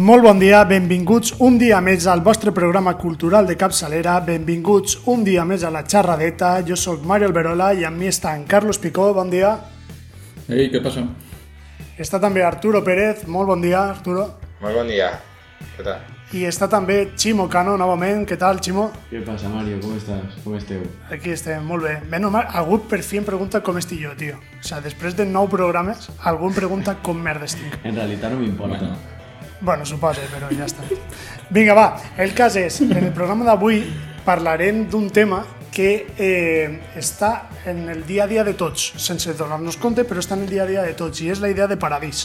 Molt bon dia, benvinguts un dia més al vostre programa cultural de capçalera, benvinguts un dia més a la xerradeta, jo sóc Mario Alberola i amb mi està en Carlos Picó, bon dia. Ei, què passa? Està també Arturo Pérez, molt bon dia, Arturo. Molt bon dia, què tal? I està també Ximo Cano, novament. Què tal, Ximo? Què passa, Mario? Com estàs? Com esteu? Aquí estem, molt bé. Bé, mal, algú per fi em pregunta com estic jo, tio. O sigui, sea, després de nou programes, algú em pregunta com merda estic. en realitat no m'importa. Bueno. Bueno, suposo, però ja està. Vinga, va, el cas és, en el programa d'avui parlarem d'un tema que eh, està en el dia a dia de tots, sense donar-nos compte, però està en el dia a dia de tots, i és la idea de paradís.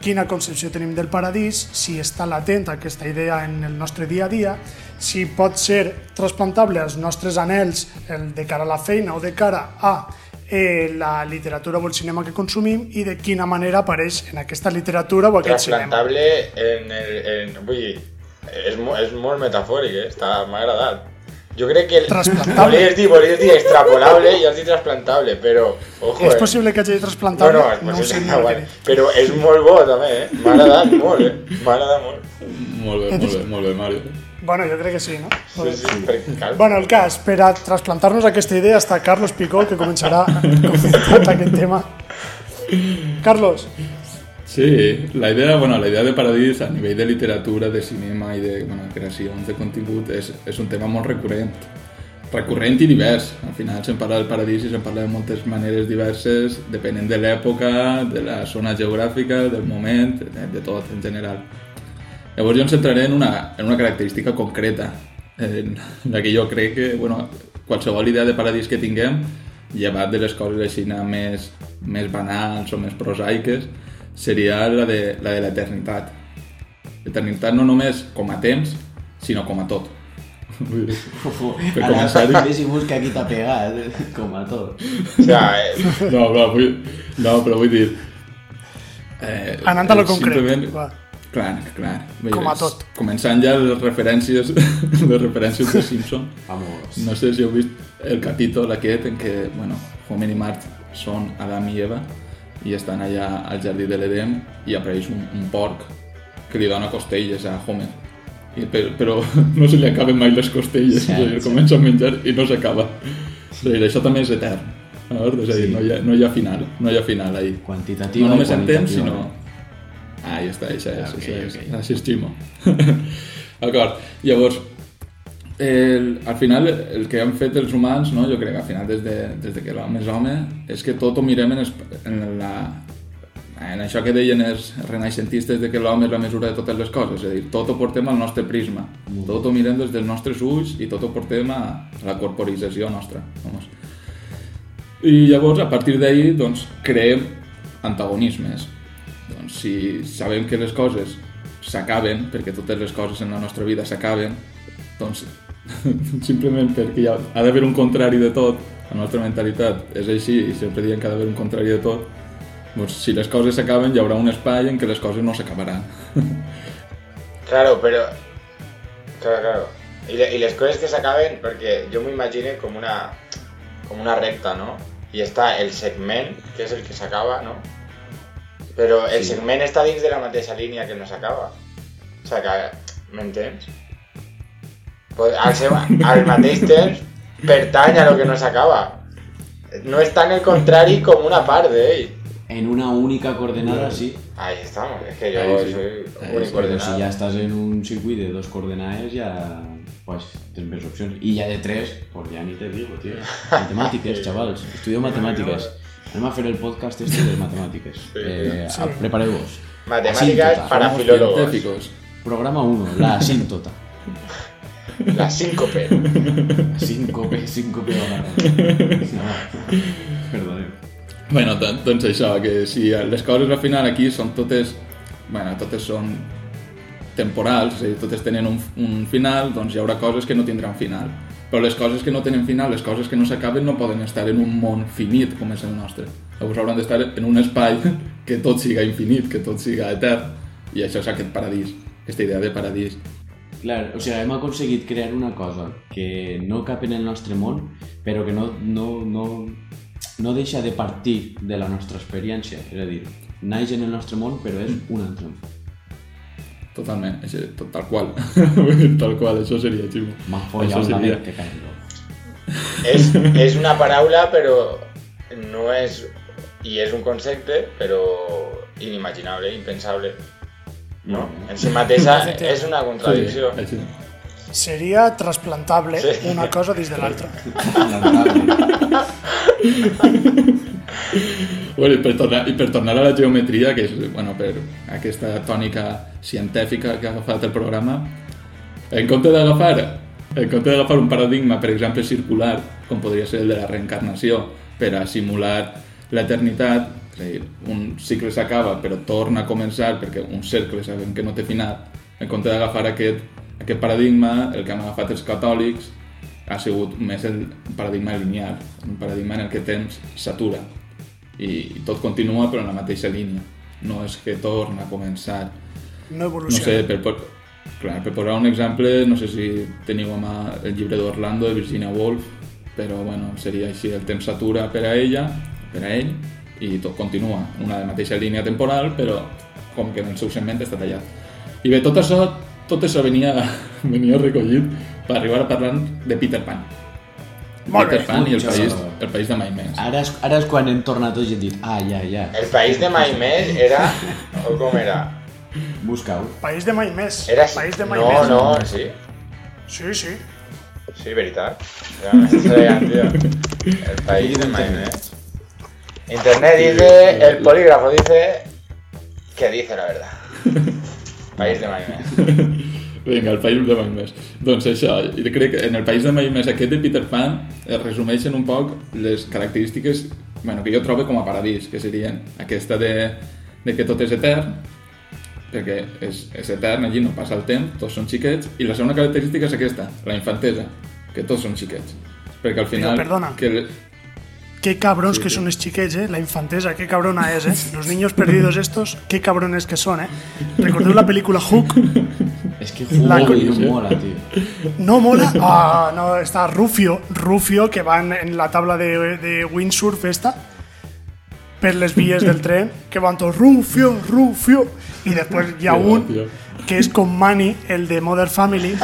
Quina concepció tenim del paradís, si està latent aquesta idea en el nostre dia a dia, si pot ser transplantable als nostres anells el de cara a la feina o de cara a eh, la literatura o el cinema que consumim i de quina manera apareix en aquesta literatura o aquest cinema. en el... En, vull dir, és, és molt metafòric, eh? m'ha agradat. Jo crec que... El... Volies dir, volies dir extrapolable i has dit trasplantable, però... Ojo, és eh? possible que hagi trasplantable? no, és possible, no no, vale. Però és molt bo, també, eh? M'ha agradat molt, eh? M'ha agradat molt. Molt bé, molt bé, molt bé, Mario. Bueno, jo crec que sí, no? Sí, sí, cal. Bueno, el cas, per a trasplantar-nos aquesta idea està Carlos Picó, que començarà comentant aquest tema. Carlos. Sí, la idea, bueno, la idea de Paradís a nivell de literatura, de cinema i de bueno, creacions de contingut és, és un tema molt recurrent. Recurrent i divers. Al final se'n parla del Paradís i se'n parla de moltes maneres diverses, depenent de l'època, de la zona geogràfica, del moment, de, de tot en general. Llavors jo em centraré en una, en una característica concreta, en la que jo crec que bueno, qualsevol idea de paradís que tinguem, llevat de les coses així més, més banals o més prosaiques, seria la de la de l'eternitat. L'eternitat no només com a temps, sinó com a tot. Uf, ara començar... si busca qui t'ha pegat, eh? com a tot. Ja, eh? No, però vull, no, però vull dir... Eh, Anant a lo concret, va. Clar, clar. Bé, Com a tot. Començant ja les referències, les referències de Simpson. Vamos. No sé si heu vist el capítol aquest en què, bueno, Homer i Mart són Adam i Eva i estan allà al jardí de l'Edem i apareix un, un porc que li dona costelles a Homer. I per, però no se li acaben mai les costelles. Sí, sí. Comença a menjar i no s'acaba. Sí. això també és etern. No? és a dir, sí. no, hi ha, no hi ha final. No hi ha final ahí. Quantitativa no només en temps, sinó Ah, ja està, això ja, ah, okay, això Okay. D'acord, llavors, el, al final el que han fet els humans, no? jo crec que al final des de, des de que l'home és home, és que tot ho mirem en, es, en, la, en això que deien els renaixentistes de que l'home és la mesura de totes les coses, és a dir, tot ho portem al nostre prisma, mm. tot ho mirem des dels nostres ulls i tot ho portem a, a la corporització nostra. Vamos. I llavors, a partir d'ahir, doncs, creem antagonismes doncs si sabem que les coses s'acaben, perquè totes les coses en la nostra vida s'acaben, doncs simplement perquè hi ha, ha d'haver un contrari de tot, la nostra mentalitat és així i sempre diem que ha d'haver un contrari de tot, doncs si les coses s'acaben hi haurà un espai en què les coses no s'acabaran. Claro, però... Claro, claro. I, I les coses que s'acaben, perquè jo m'imagino com una, com una recta, ¿no? I està el segment, que és el que s'acaba, ¿no? Pero el sí. está está de la esa línea que nos acaba. O sea que, entiendes? Pues al, al pertaña lo que nos acaba. No está en el contrario como una par de. En una única coordenada, sí. Ahí estamos, es que yo ahí, único soy Pero Si ya estás en un circuito de dos coordenadas, ya pues tienes más opciones. Y ya de tres, pues ya ni te digo, tío. Matemáticas, chavales. Estudio matemáticas. Vamos a hacer el podcast este de matemáticas. Eh, Matemáticas para tota. filólogos. Programa 1, la asíntota. La síncope. La síncope, síncope. Bueno, entonces això, que si les coses al final aquí son totes... bueno, totes son temporales, entonces tienen totes un, final, doncs habrá haurà que no tendrán final. però les coses que no tenen final, les coses que no s'acaben, no poden estar en un món finit com és el nostre. Llavors hauran d'estar en un espai que tot siga infinit, que tot siga etern. I això és aquest paradís, aquesta idea de paradís. Clar, o sigui, hem aconseguit crear una cosa que no cap en el nostre món, però que no, no, no, no deixa de partir de la nostra experiència. És a dir, naix en el nostre món, però és mm. un altre món. Totalmente, tal cual. tal cual, eso sería chivo. Más que es, es una parábola, pero no es. Y es un concepto, pero inimaginable, impensable. ¿No? en Encima de esa, es una contradicción. Sería trasplantable una cosa desde la otra. bueno, i, per tornar, I per tornar a la geometria, que és bueno, per aquesta tònica científica que ha agafat el programa, en compte d'agafar en compte d'agafar un paradigma, per exemple, circular, com podria ser el de la reencarnació, per a simular l'eternitat, és a dir, un cicle s'acaba però torna a començar perquè un cercle sabem que no té final, en compte d'agafar aquest, aquest paradigma, el que han agafat els catòlics, ha sigut més el paradigma lineal, un paradigma en el que el temps s'atura i tot continua però en la mateixa línia. No és que torna a començar. No evoluciona. No sé, per, per, clar, per posar un exemple, no sé si teniu a mà el llibre d'Orlando de Virginia Woolf, però bueno, seria així, el temps s'atura per a ella, per a ell, i tot continua, una de mateixa línia temporal, però com que en el seu segment està tallat. I bé, tot això, tot això venia, venia recollit para arriba para atrás de Peter Pan. Peter Pan y el país, el país de mai Ahora es cuando ara és quan hem ah, ya, ya. El país de mai era... o cómo era? busca País de mai més. Era... País de mai no, No, sí. Sí, sí. Sí, veritat. El país de mai Internet dice, el polígrafo dice que dice la verdad. País de Maimes. Vinga, el país de mai més. Doncs això, crec que en el país de mai més aquest de Peter Pan es eh, resumeixen un poc les característiques bueno, que jo trobo com a paradís, que serien aquesta de, de que tot és etern, perquè és, és etern, allí no passa el temps, tots són xiquets, i la segona característica és aquesta, la infantesa, que tots són xiquets. Perquè al final... Però, perdona, que... Que cabrons sí, que sí. són els xiquets, eh? La infantesa, que cabrona és, eh? Los niños perdidos estos, que cabrones que són, eh? Recordeu la pel·lícula Hook? Es que no mola, tío. No mola. Ah, no, está Rufio. Rufio, que van en la tabla de, de windsurf esta. Perles les del tren, que van todos Rufio, Rufio. Y después Yaun, que es con Manny, el de Mother Family,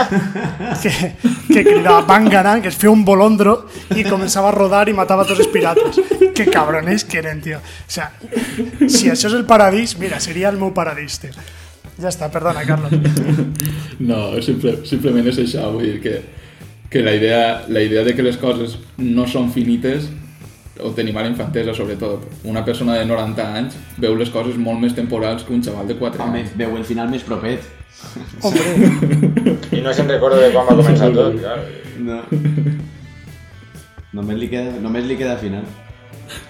que, que a Bangaran, que fue un bolondro y comenzaba a rodar y mataba a todos piratas. Qué cabrones quieren, tío. O sea, si eso es el paradis mira, sería el meu paradis tío. Ja està, perdona, Carlos. No, simple, simplement és això, vull dir que, que la, idea, la idea de que les coses no són finites ho tenim a la infantesa, sobretot. Una persona de 90 anys veu les coses molt més temporals que un xaval de 4 anys. Home, veu el final més propet. Hombre. I no se'n recorda de quan va començar tot, Ja. No. Només li queda, només li queda final.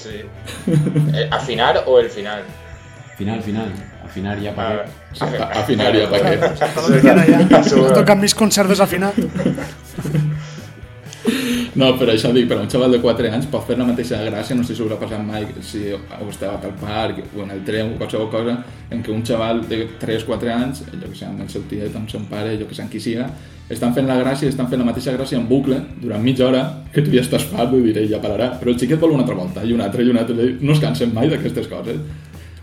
Sí. Eh, Afinar o el final? Final, final. Al final ja pagué. A, ah, final ja pagué. Tot que hem vist concert final. No, però això dic, per un xaval de 4 anys pot fer la mateixa gràcia, no sé si us ha passat mai, si heu estat al parc o en el tren o qualsevol cosa, en què un xaval de 3-4 anys, jo que sé, amb el seu tiet, amb son pare, jo que sé, amb qui siga, estan fent la gràcia, estan fent la mateixa gràcia en bucle durant mitja hora, que tu ja estàs fart, vull dir, ja pararà, però el xiquet vol una altra volta, i una altra, i una altra, no es cansen mai d'aquestes coses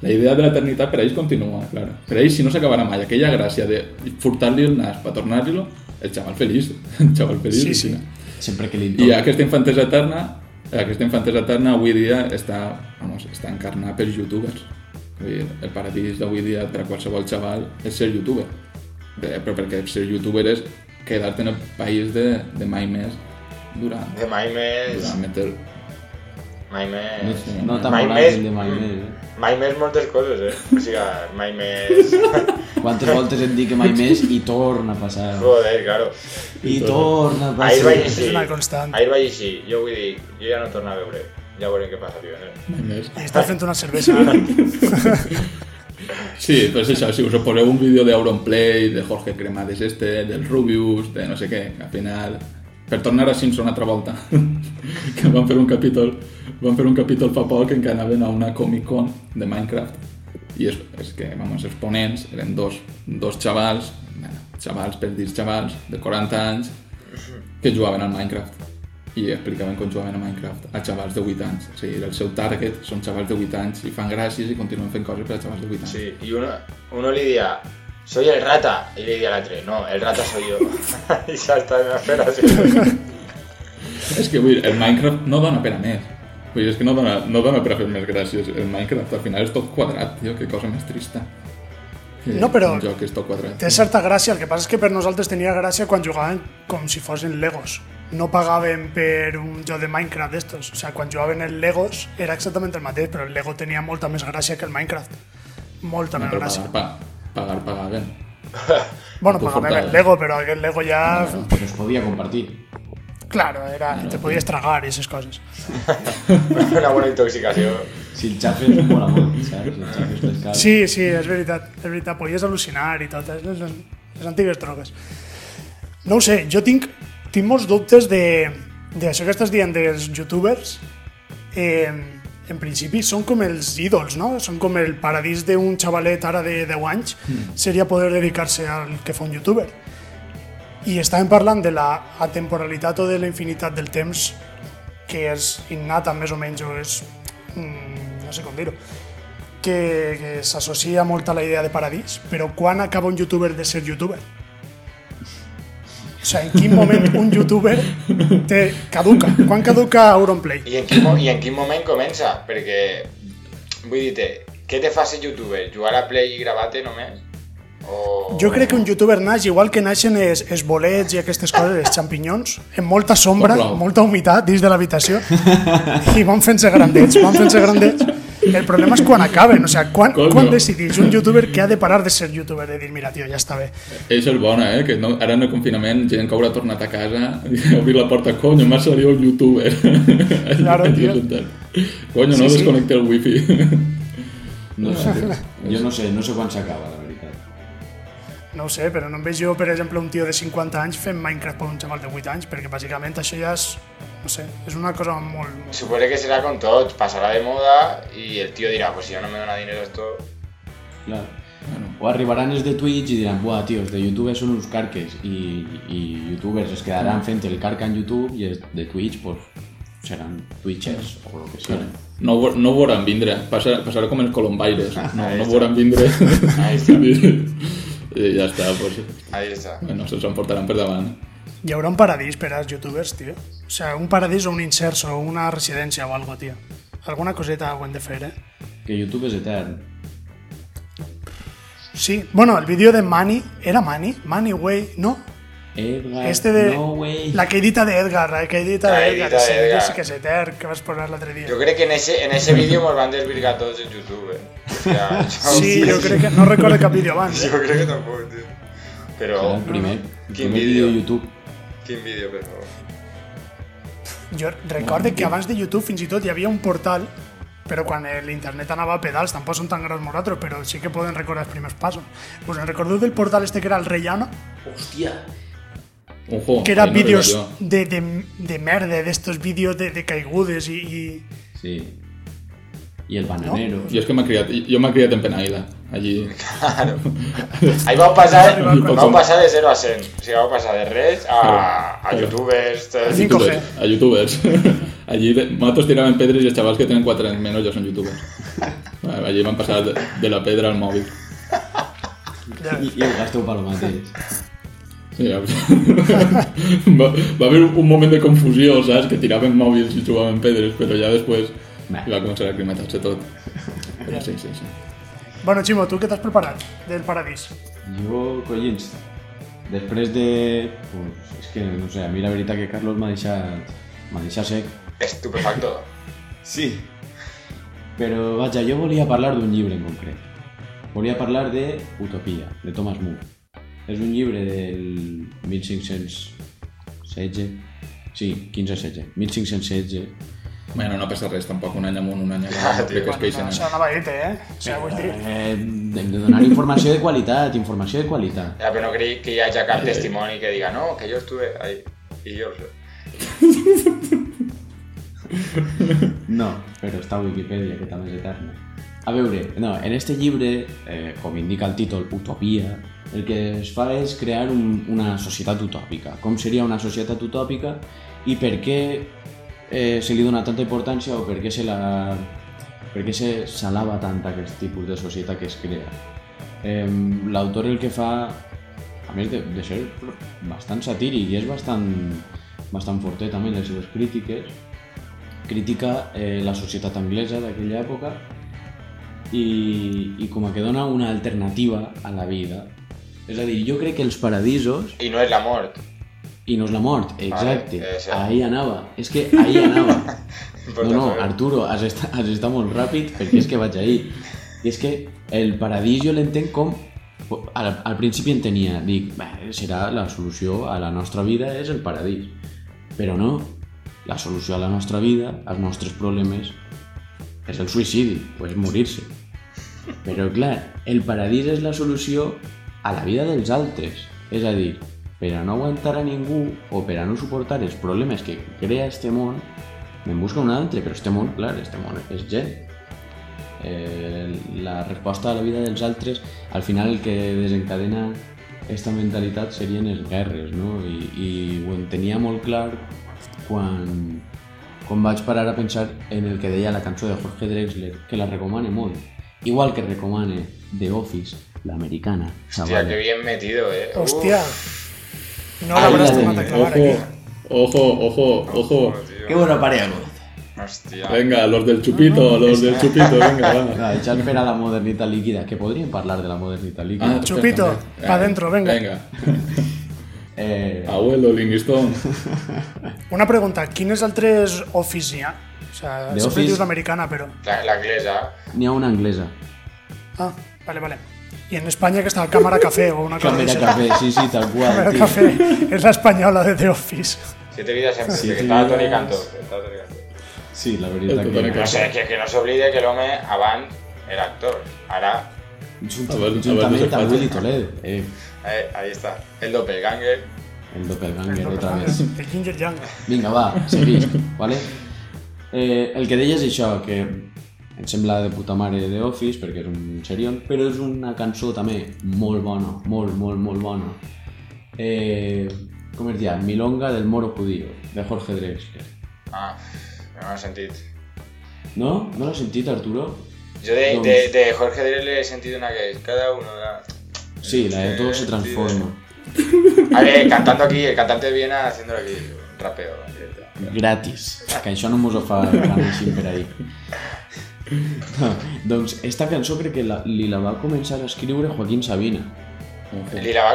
la idea de l'eternitat per a ells continua, claro. Per a ells, si no s'acabarà mai, aquella gràcia de furtar-li el nas per tornar-li-lo, el xaval feliç, el xaval feliç. Sí, sí. No? Sempre que li... I aquesta infantesa eterna, aquesta infantesa eterna avui dia està, vamos, està encarnada per youtubers. Dir, el paradís d'avui dia per a qualsevol xaval és ser youtuber. Però perquè ser youtuber és quedar-te en el país de, de mai més durant... De mai més... Durant meter Maime... No, tan no el de Maime, mm, eh? Maime és moltes coses, eh? O sigui, Maime és... Quantes voltes em dic que Maime és torna a pasar. Joder, claro. Y torna a pasar. Ahir vaig així. És una constant. Ahir vaig yo Jo vull dir, jo ja no torno a veure. Ja veurem què passa, tio. Eh? Estàs fent una cerveza. ara. Sí, pues eso, si os poneu un vídeo de Auronplay, de Jorge Cremades este, del Rubius, de no sé qué, al final... Per tornar a Simpson otra vuelta. que van por un capítulo. Vam fer un capítol fa poc en què anaven a una Comic Con de Minecraft i és, és que, vamos, els ponents eren dos, dos xavals, xavals per dir xavals, de 40 anys, que jugaven al Minecraft i explicaven com jugaven a Minecraft a xavals de 8 anys. O sigui, el seu target són xavals de 8 anys i fan gràcies i continuen fent coses per a xavals de 8 anys. Sí, i una, una li dia, soy el rata, i li dia l'altre, no, el rata soy yo. I s'està fent així. És que vull dir, el Minecraft no dona per a més. Pues es que no dona, no dona para hacerme gracias el Minecraft, al final es todo cuadrado, tío, qué cosa más triste. no, pero... un que esto cuadrado. Te té certa gracia, el que pasa es que per nosaltres tenía gracia cuando jugaban como si fuesen Legos. No pagaban por un yo de Minecraft estos. O sea, cuando jugaban en Legos era exactamente el mateix, pero el Lego tenía molta más gracia que el Minecraft. Molta no, gracia. pagar, Pagar, pagar, bueno, pues pagar el Lego, pero el Lego ya... Pero no, podía compartir. Claro, era, te podías tragar y esas cosas. Una bona intoxicació. Si el xafe és molt amor, ¿sabes? El Sí, sí, és veritat, és veritat, podies al·lucinar i tot, les, les, les antigues drogues. No ho sé, jo tinc, tinc molts dubtes de, de això que estàs dient dels youtubers. Eh, en principi són com els ídols, no? Són com el paradís d'un xavalet ara de 10 anys, mm. seria poder dedicar-se al que fa un youtuber. I estàvem parlant de la atemporalitat o de la infinitat del temps que és innata més o menys o és, mm, no sé com dir-ho, que, que s'associa molt a la idea de paradís, però quan acaba un youtuber de ser youtuber? O sigui, en quin moment un youtuber te caduca? Quan caduca Auronplay? I en quin, I en quin moment comença? Perquè, vull dir-te, què te fa ser youtuber? Jugar a Play i gravar-te només? Jo crec que un youtuber naix, igual que naixen els, els bolets i aquestes coses, els xampinyons, amb molta sombra, oh, molta humitat dins de l'habitació, i van fent-se grandets, van fent-se grandets. El problema és quan acaben, o sigui, sea, quan, Coño. quan decidís un youtuber que ha de parar de ser youtuber de dir, mira, tio, ja està bé. Això és bona, eh? Que no, ara en el confinament gent que haurà tornat a casa i obrir la porta, coño, m'ha seria un youtuber. Claro, tio. Coño, no sí, sí. desconnecte el wifi. No sé, jo no sé, no sé quan s'acaba, no ho sé, però no em veig jo, per exemple, un tio de 50 anys fent Minecraft per un xaval de 8 anys, perquè bàsicament això ja és, no sé, és una cosa molt... molt... que serà com tot, passarà de moda i el tio dirà, pues si ja no me dona diners esto... Clar. Bueno, o arribaran els de Twitch i diran, buah, tio, els de YouTube són uns carques i, i youtubers es quedaran mm. fent el carca en YouTube i els de Twitch, pues, seran twitchers o el que sigui. No, no ho veuran vindre, passarà, passarà com els Colombaires, no, no ho veuran vindre. Ahí está. I ja està, doncs... Ahí està. Bueno, se'ls emportaran per davant. Hi haurà un paradís per als youtubers, tio. O sigui, un paradís o un insert o una residència o alguna tio. Alguna coseta ho hem de fer, eh? Que YouTube és etern. Sí, bueno, el vídeo de Manny, era Manny? Manny Way, no? Este de. No, güey. La queridita de Edgar, la queridita de Edgar. Sí, que se ter, que vas poner la lotería. Yo creo que en ese, en ese vídeo nos van desvirgar todos en YouTube. Eh? sí, yo creo que. No recuerdo qué vídeo van. ¿eh? Yo creo que tampoco, tío. Pero. primero, sea, vídeo YouTube. ¿Qué vídeo, por favor. Yo que antes de YouTube fins ya había un portal cuando cuando Internet andaba a pedales, tampoco son tan grandes moratros, pero sí que pueden recordar primeros pasos. Bueno, recuerdo del portal este que era el rellano… ¡Hostia! Ojo, que eran vídeos de, de, de, merde, de estos vídeos de, de, caigudes y, y, Sí. Y el bananero. Yo es que me he criado, yo me en Penaila, allí. Claro. Ahí va a pasar, a de 0 a 100. O sea, vamos a pasar de red a, youtubers. A youtubers. A youtubers. Allí matos tiraban pedras y los chavales que tienen 4 años menos ya son youtubers. Allí van a pasar de, la pedra al móvil. y, el gasto para los Sí, va, a haber un momento de confusión, ¿sabes? Que tiraban si y en pedres, pero ya después iba a comenzar a climatarse todo. Pero sí, sí, sí. Bueno, ¿tú ¿qué te has preparado del paraíso? Yo, collins, después de... Pues, es que, no sé, a mí la verita que Carlos me ha dejado seco. sec. Estupefacto. Sí. yo volía a hablar de un libro en Volía a hablar de Utopía, de Thomas Moore. És un llibre del 1516, sí, 15-16, 1516. Bueno, no passa res, tampoc un any amunt, un any amunt. Ah, tio, bueno, no, eh? això anava a dir eh? Sí, vull dir. Eh, hem de donar informació de qualitat, informació de qualitat. Ja, però no crec que hi hagi cap eh. testimoni que diga no, que jo estuve ahí, i jo sé. No, però està a Wikipedia, que també és eterna. A veure, no, en este llibre, eh, com indica el títol, Utopia, el que es fa és crear un, una societat utòpica. Com seria una societat utòpica i per què eh, se li dona tanta importància o per què se la per què se s'alava tant aquest tipus de societat que es crea. Eh, L'autor el que fa, a més de, de ser bastant satíric i és bastant, bastant fortet també les seves crítiques, critica eh, la societat anglesa d'aquella època i, i com a que dona una alternativa a la vida és a dir, jo crec que els paradisos... I no és la mort. I no és la mort, exacte. Vale, eh, ahir anava. És que ahir anava. no, no, Arturo, has estat, has estat molt ràpid perquè és que vaig ahir. I és que el paradís jo l'entenc com... Al, al principi tenia. dic, bé, serà la solució a la nostra vida és el paradís. Però no, la solució a la nostra vida, als nostres problemes, és el suïcidi, pues morir-se. Però clar, el paradís és la solució a la vida dels altres. És a dir, per a no aguantar a ningú o per a no suportar els problemes que crea este món, me'n busca un altre, però este món, clar, este món és gent. Eh, la resposta a la vida dels altres, al final el que desencadena aquesta mentalitat serien les guerres, no? I, i ho entenia molt clar quan, quan vaig parar a pensar en el que deia la cançó de Jorge Drexler, que la recomane molt. Igual que recomane The Office, la americana. Hostia, ah, qué bien metido, eh. Hostia. No la habrás aquí. Ojo, ojo, ojo. ojo qué bueno pareamos. Hostia. Venga, los del chupito, los del chupito, venga, vamos. a la modernita líquida, que podrían hablar de la modernita líquida. Ah, chupito, para adentro, venga. Venga. eh... Abuelo, Linguistón. Una pregunta, ¿quién es el 3 oficia? O sea, es oficial la americana pero La, inglesa. ni a una inglesa Ah, vale, vale. Y en España que está Cámara Café o una Cámara Café, sí, sí, tal cual. Cámara Café es la española de The Office. Siete vidas en sí, que Tony Toni Cantor. Sí, la verdad que... No, sé, que, que no olvide que hombre Avan era actor, Ahora. Junta, juntament amb Willy Toledo. Eh. eh. ahí está, el doppelganger. El doppelganger, otra vez. El Ginger Young. Venga va, seguís, vale? Eh, el que deies això, que em sembla de puta madre de Office, porque es un serión, pero eh, es una canción también muy buena, muy, muy, muy buena. Eh, es Milonga del Moro Judío, de Jorge Drexler. Ah, no l'he sentido. No? No lo sentit, Arturo? Yo de, Jorge Drexler he sentido una que es cada uno... La... Sí, la de todo se transforma. A ver, cantando aquí, el cantante viene haciendo haciéndolo aquí, rapeo. Gratis, que això no mos ho fa ahí esta canción crec que la, va a comenzar a escribir Joaquín Sabina. Li la va,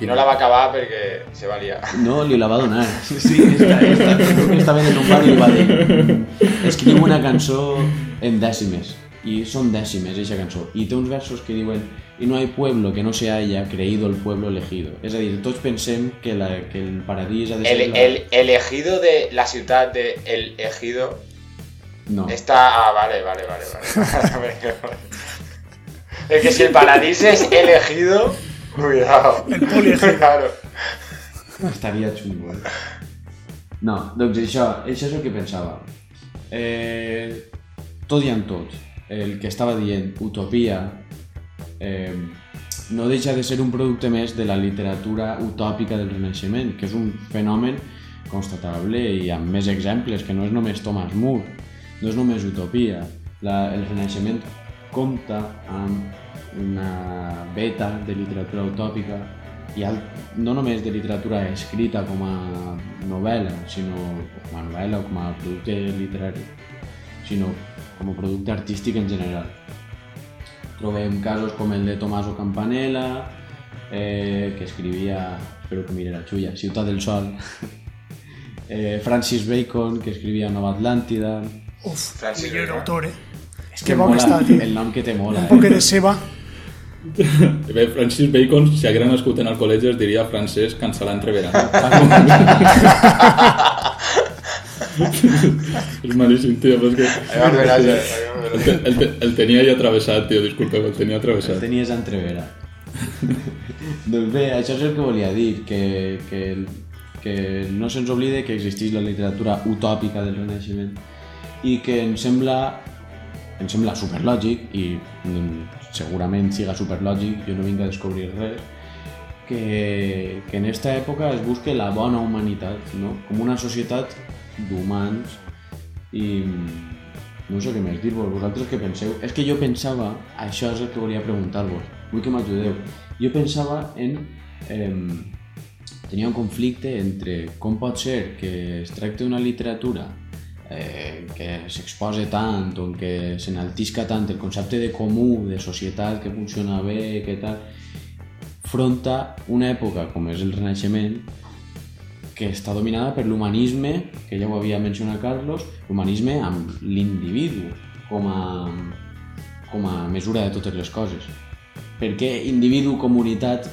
no la va acabar porque se valía No, li la va donar. Sí, esta, vez en un bar i una canción en dècimes Y son dècimes, aquesta cançó. Y tengo unos versos que diuen y no hay pueblo que no se haya creído el pueblo elegido. Es decir, todos tots que, el paradís ha El, elegido de la ciudad, de El Ejido No. Está. Ah, vale, vale, vale. vale. es que si el paladín es elegido. Cuidado. El poli Claro. Estaría chungo. eh? No, doncs això, això és el que pensava. Eh, tot i en tot, el que estava dient, utopia, eh, no deixa de ser un producte més de la literatura utòpica del Renaixement, que és un fenomen constatable i amb més exemples, que no és només Thomas Moore, no és només utopia. La, el Renaixement compta amb una beta de literatura utòpica i alt, no només de literatura escrita com a novel·la, sinó com a novel·la o com a producte literari, sinó com a producte artístic en general. Trobem casos com el de Tomaso Campanella, eh, que escrivia, espero que miré la xulla, Ciutat del Sol, eh, Francis Bacon, que escrivia Nova Atlàntida, Uf, Francis millor Vega. autor, eh? És que, que mola, El eh. nom que te mola. Un eh? poc de seva. Bé, Francis Bacon, si haguera nascut en el col·legi, es diria Francesc Cancelant Rivera. Ah, és malíssim, tio, però és que... El, el, el, el tenia ja travessat, tio, disculpeu, el tenia travessat. El tenies entrevera. doncs bé, això és el que volia dir, que, que, que no se'ns oblide que existeix la literatura utòpica del Renaixement i que em sembla em sembla superlògic i mm, segurament siga superlògic, jo no vinc a descobrir res, que, que en aquesta època es busque la bona humanitat, no? com una societat d'humans i mm, no sé què més dir-vos, vosaltres què penseu? És que jo pensava, això és el que volia preguntar-vos, vull que m'ajudeu, jo pensava en... Eh, tenia un conflicte entre com pot ser que es tracta d'una literatura eh, que s'exposa tant o que s'enaltisca tant el concepte de comú, de societat, que funciona bé, que tal, fronta una època com és el Renaixement que està dominada per l'humanisme, que ja ho havia mencionat Carlos, l'humanisme amb l'individu com a, com a mesura de totes les coses. Per què individu, comunitat...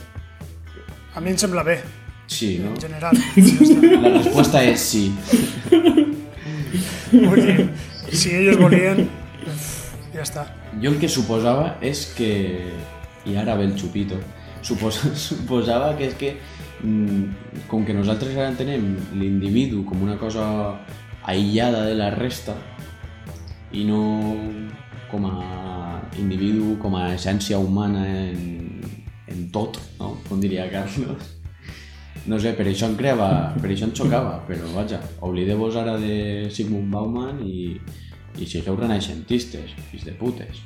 A mi em sembla bé. Sí, no? En general. La resposta és sí. si ellos volían, ya está. Yo el que suposaba es que, i ara ve el xupito, supos, suposava que és que mm, com que nosaltres ara entenem l'individu com una cosa aïllada de la resta i no com a individu, com a essència humana en, en tot, no? com diria Carlos, no sé, per això em creava, per això em xocava, però vaja, oblideu-vos ara de Sigmund Bauman i, i sigueu renaixentistes, fills de putes.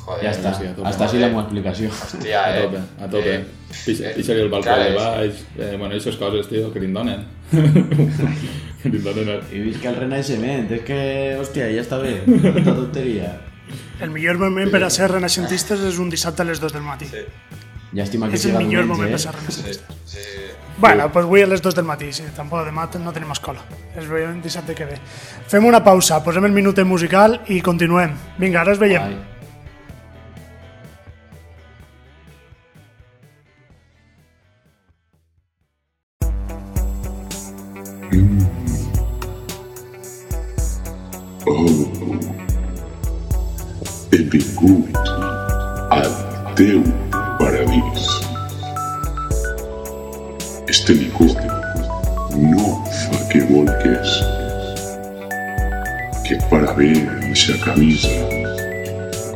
Joder, ja està, sí, hasta així la meva explicació. Hòstia, eh? A tope, a tope. Eh, Pixa, eh, el balcó de baix, eh, bueno, aquestes coses, tio, que t'indonen. donen. que te'n donen. El... I visca el renaixement, és que, hòstia, ja està bé, tota tonteria. El millor moment sí. per a ser renaixentistes és un dissabte a les 2 del matí. Sí. Ya es el mejor momento de para ¿eh? sí, Bueno, pues voy a les dos del matiz, ¿eh? tampoco de mat, no tenemos cola. Es interesante que ve. Fem una pausa, posem el minuto musical y continuemos. Venga, ara es veiem. este No fa' que volques, Que para ver esa camisa.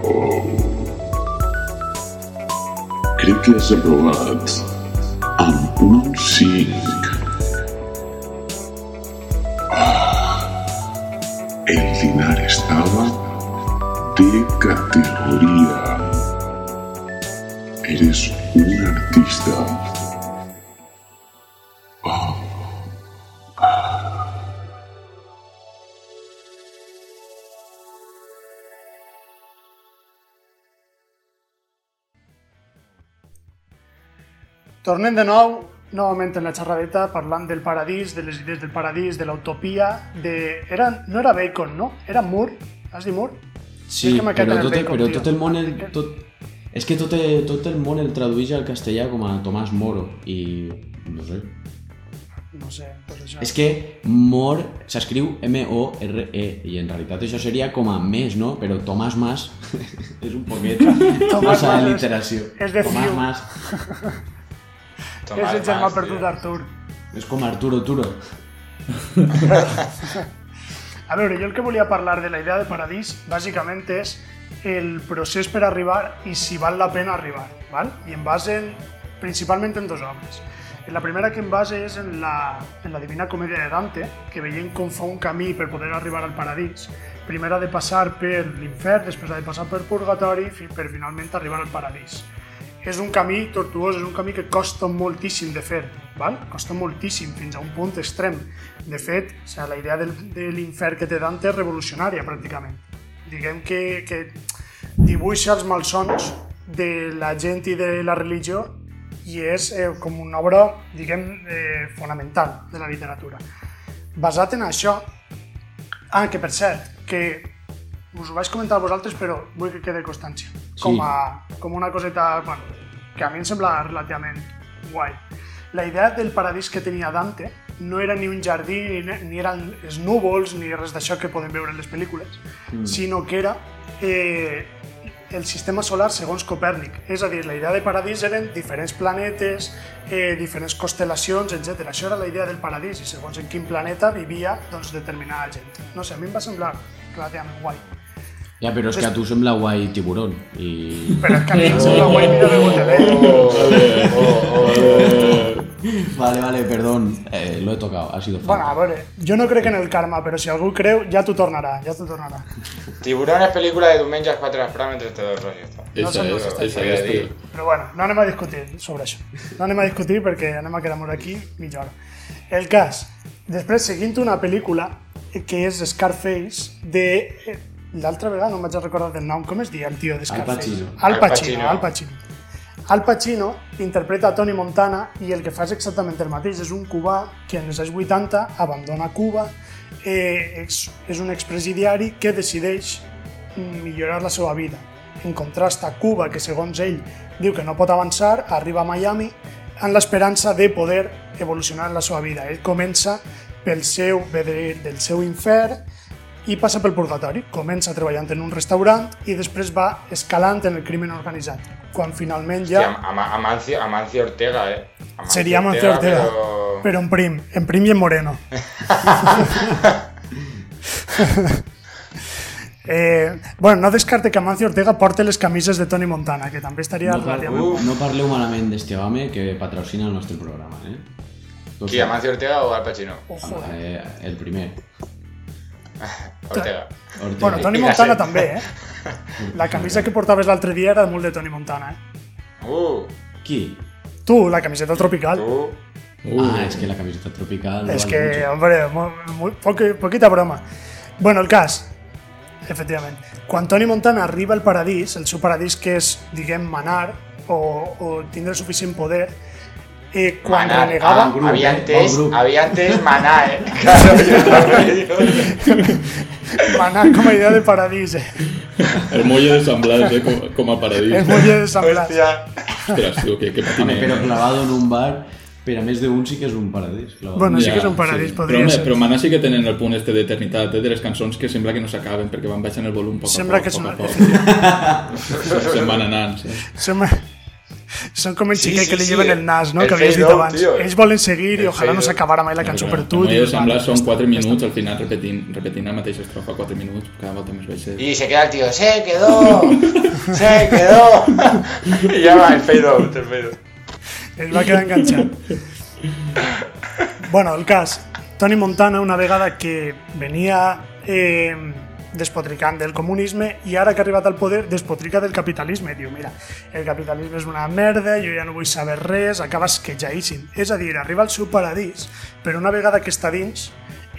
Oh. que has aprovat amb un el dinar estaba de categoría! Eres un artista. Tornem de nou, novament en la xerradeta, parlant del paradís, de les idees del paradís, de l'utopia, de... Era, no era Bacon, no? Era Moore? Has dit Moore? Sí, sí però, tot, Bacon, però tot el món... El, tot, és que tot el, tot el món el tradueix al castellà com a Tomàs Moro i no sé. No sé, pues això... És que Mor s'escriu M-O-R-E i en realitat això seria com a més, no? Però Tomàs Mas és un poquet massa literació. És de Tomàs Mas. Es es el perdido de Artur. Es como Arturo Turo. A ver, yo el que a hablar de la idea de paradís básicamente es el proceso para arribar y si vale la pena arribar. ¿vale? Y en base principalmente en dos En La primera que en base es en la, Divina Comedia de Dante, que veían con fa un camí para poder arribar al paradis. Primera de pasar por el infierno, después de pasar por Purgatorio, y finalmente arribar al paradís. és un camí tortuós, és un camí que costa moltíssim de fer, val? costa moltíssim, fins a un punt extrem. De fet, o sigui, la idea del, de l'infern que té Dante és revolucionària, pràcticament. Diguem que, que dibuixa els malsons de la gent i de la religió i és eh, com una obra, diguem, eh, fonamental de la literatura. Basat en això, ah, que per cert, que us ho vaig comentar a vosaltres, però vull que quede constància com, a, sí. com una coseta bueno, que a mi em sembla relativament guai. La idea del paradís que tenia Dante no era ni un jardí, ni, ni eren els núvols, ni res d'això que podem veure en les pel·lícules, mm. sinó que era eh, el sistema solar segons Copèrnic. És a dir, la idea de paradís eren diferents planetes, eh, diferents constel·lacions, etc. Això era la idea del paradís i segons en quin planeta vivia doncs, determinada gent. No sé, a mi em va semblar relativament guai. Ya, pero es que pues- a tu sembla guay tiburón. y... Pero es que a mí me sembla guay Mirar el Botelero. Vale, vale, perdón, eh, lo he tocado, ha sido fácil. Bueno, a ver, yo no creo que en el karma, pero si algún creo ya tú tornará, ya tú tornará. Tiburón es película de diumenge 4 de la entre te dos rollos. No sé es, Pero bueno, no anima a discutir sobre eso. No anima a discutir porque anima a quedarnos aquí millón El cas, después siguiente una película, que es Scarface de eh, l'altra vegada no m'haig recordat recordar nom, com es diu el tio d'Scarface? Al Pacino. Al Pacino, Al Pacino. Al Pacino interpreta Tony Montana i el que fa és exactament el mateix, és un cubà que en els anys 80 abandona Cuba, eh, és, és un expresidiari que decideix millorar la seva vida. En contrast a Cuba, que segons ell diu que no pot avançar, arriba a Miami amb l'esperança de poder evolucionar la seva vida. Ell comença pel seu, vedre del seu infern, pasa por pel purgatori. Comença treballant en un restaurante y después va escalant en el crimen organizado, cuando finalmente ja... Hòstia, Amancio, Ortega, eh? Sería Seria Amancio Ortega, pero en prim, en prim y en moreno. Eh, bueno, no descarte que Amancio Ortega porte las camisas de Tony Montana, que también estaría... No, par uf, no parleu malament que patrocina nuestro programa, eh? Amancio Ortega o Al Pacino? Eh. Eh, el primer. Ortega. Ortega. Bueno, Toni Montana també, eh? La camisa que portaves l'altre dia era molt de Toni Montana, eh? Uh! Qui? Tu, la camiseta tropical. Tu. Ah, uh, ah, és que la camiseta tropical... És que, mucho. hombre, muy, poquita broma. Bueno, el cas, efectivament. Quan Toni Montana arriba al paradís, el seu paradís que és, diguem, manar o, o tindre suficient poder, eh, cuando Maná, ah, había, antes, había antes Maná, eh. claro, yo Maná como idea de paradis, El muelle de San Blas, eh, como, como El muelle de San Blas. Pero eh. clavado en un bar Pero a de un sí que es un paradis Bueno, sí que es un paradis, sí. podria ser. sí que tenen el punt este de eternidad eh, de les canciones que sembla que no se s'acaben Porque van bajando el volumen poco a poc, que van son como el sí, que le lleven el nas, no? que havies dicho antes. Ellos vuelven seguir y ojalá nos no acabara más la canción per tu. Ells sembla son minutos al final repetint, repetint la mateixa estrofa cuatro minutos cada volta más veces. Y se queda el tío, se quedó, se quedó. Y ya va, el fade out, el fade out. Es va quedar enganchado. bueno, el cas, Tony Montana una vegada que venía... Eh, despotricant del comunisme i ara que ha arribat al poder despotrica del capitalisme. Diu, mira, el capitalisme és una merda, jo ja no vull saber res, acabes quejaíssim. És a dir, arriba al seu paradís, però una vegada que està dins,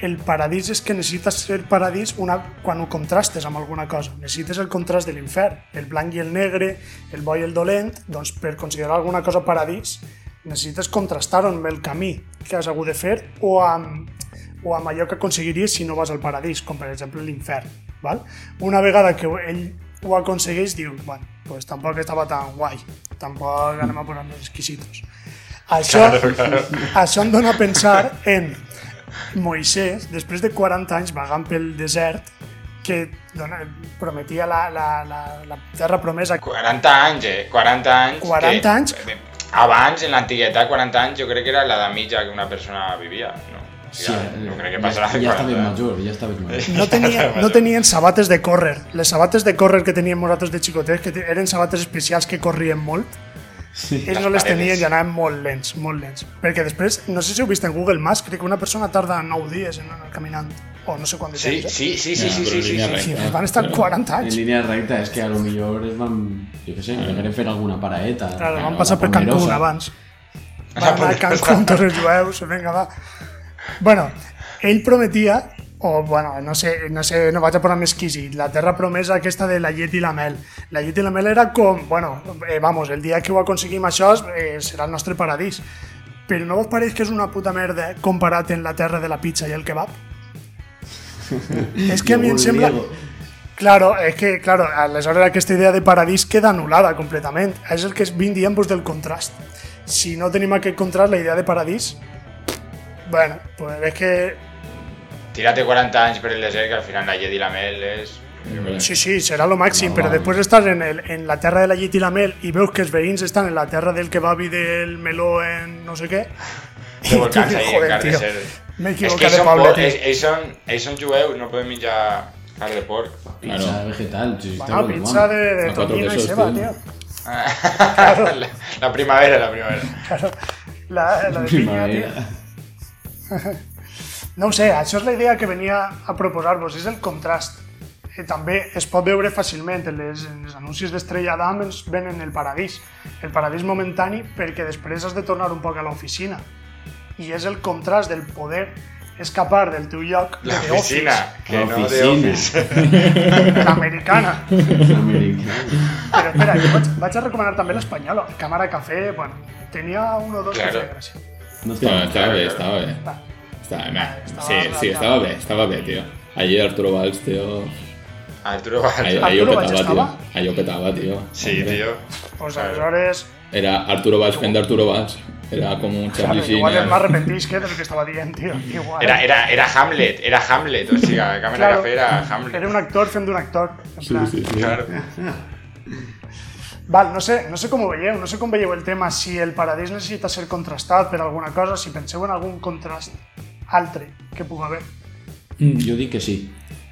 el paradís és que necessites ser paradís una, quan ho contrastes amb alguna cosa. Necessites el contrast de l'infern, el blanc i el negre, el bo i el dolent, doncs per considerar alguna cosa paradís necessites contrastar-ho amb el camí que has hagut de fer o amb, o amb allò que aconseguiries si no vas al paradís, com per exemple l'infern. Val? Una vegada que ell ho aconsegueix, diu, bueno, pues tampoc estava tan guai, tampoc anem a posar-nos exquisitos. Això, claro, claro. això em dona a pensar en Moisés, després de 40 anys vagant pel desert, que dona, prometia la, la, la, la terra promesa. 40 anys, eh? 40 anys. 40 que, anys. Abans, en l'antiguitat, 40 anys, jo crec que era l'edat mitja que una persona vivia, no? Sí, eh, no crec que passarà. Ja, ja està ben eh? major, ja està ben major. No, tenia, no tenien sabates de córrer. Les sabates de córrer que teníem nosaltres de xicotets, que eren sabates especials que corrien molt, Sí. Ells no les tenien i anaven molt lents, molt lents. Perquè després, no sé si heu vist en Google Maps, crec que una persona tarda 9 dies en anar caminant o no sé quant de sí, temps. Eh? Sí, eh? sí, sí, ja, sí, sí, sí, sí, sí, van estar 40 anys. En línia recta, és que a lo millor es van, jo què sé, degueren ah. fer alguna paraeta. Claro, ah, van passar per Cancún abans. Ah, van anar a Cancún, els Jueus, vinga, va. Bueno, ell prometia o, bueno, no sé, no sé, no vaig a posar més quisi, la terra promesa aquesta de la llet i la mel. La llet i la mel era com, bueno, eh, vamos, el dia que ho aconseguim això eh, serà el nostre paradís. Però no vos pareix que és una puta merda comparat en la terra de la pizza i el kebab? és que a mi em sembla... Claro, és que, claro, aleshores aquesta idea de paradís queda anul·lada completament. És el que es vinc dient pues, del contrast. Si no tenim aquest contrast, la idea de paradís Bueno, pues es que. Tírate 40 años, por el que al final la la mel es. Mm, sí, sí, será lo máximo, pero después de estar en, el, en la tierra de la Yeti mel y veo que los están en la tierra del kebab y del melón, en no sé qué. Te Me equivoqué de Pablo, tío. Es, Jueu son, no pueden mirar carne de porc. Pizza vegetal, sí, bueno, pizza de, de tocino y seba, tío. claro. la, la, primavera, la primavera. Claro, la, la de primavera. Piña, tío. No ho sé, això és la idea que venia a proposar-vos, és el contrast. Eh, també es pot veure fàcilment, en les, en els anuncis d'Estrella d'Am ens venen el paradís, el paradís momentani perquè després has de tornar un poc a l'oficina. I és el contrast del poder escapar del teu lloc la de oficina, que no de office. L'americana. Però espera, jo vaig, vaig a recomanar també l'espanyol, Càmera Café, bueno, tenia un o dos claro. que feia gràcia. No estava, no, estaba bé, sí, sí, estaba bien. Estaba bien, tío. Allí Arturo Valls, tío... Arturo Valls. Allí, Allí tío. petava, tio. tío. Sí, tío. Pues aleshores... Era Arturo Valls fent Arturo Valls. Era como un Charlie Sheen. Igual más repentis que lo que estaba bien tío Igual. Era, era, era Hamlet, era Hamlet. O sigui, claro, era Hamlet. Era un actor fent un actor. sí, sí. Claro. Val, no sé, no sé com ho veieu, no sé com veieu el tema, si el paradís necessita ser contrastat per alguna cosa, si penseu en algun contrast altre que pugui haver. Mm, jo dic que sí.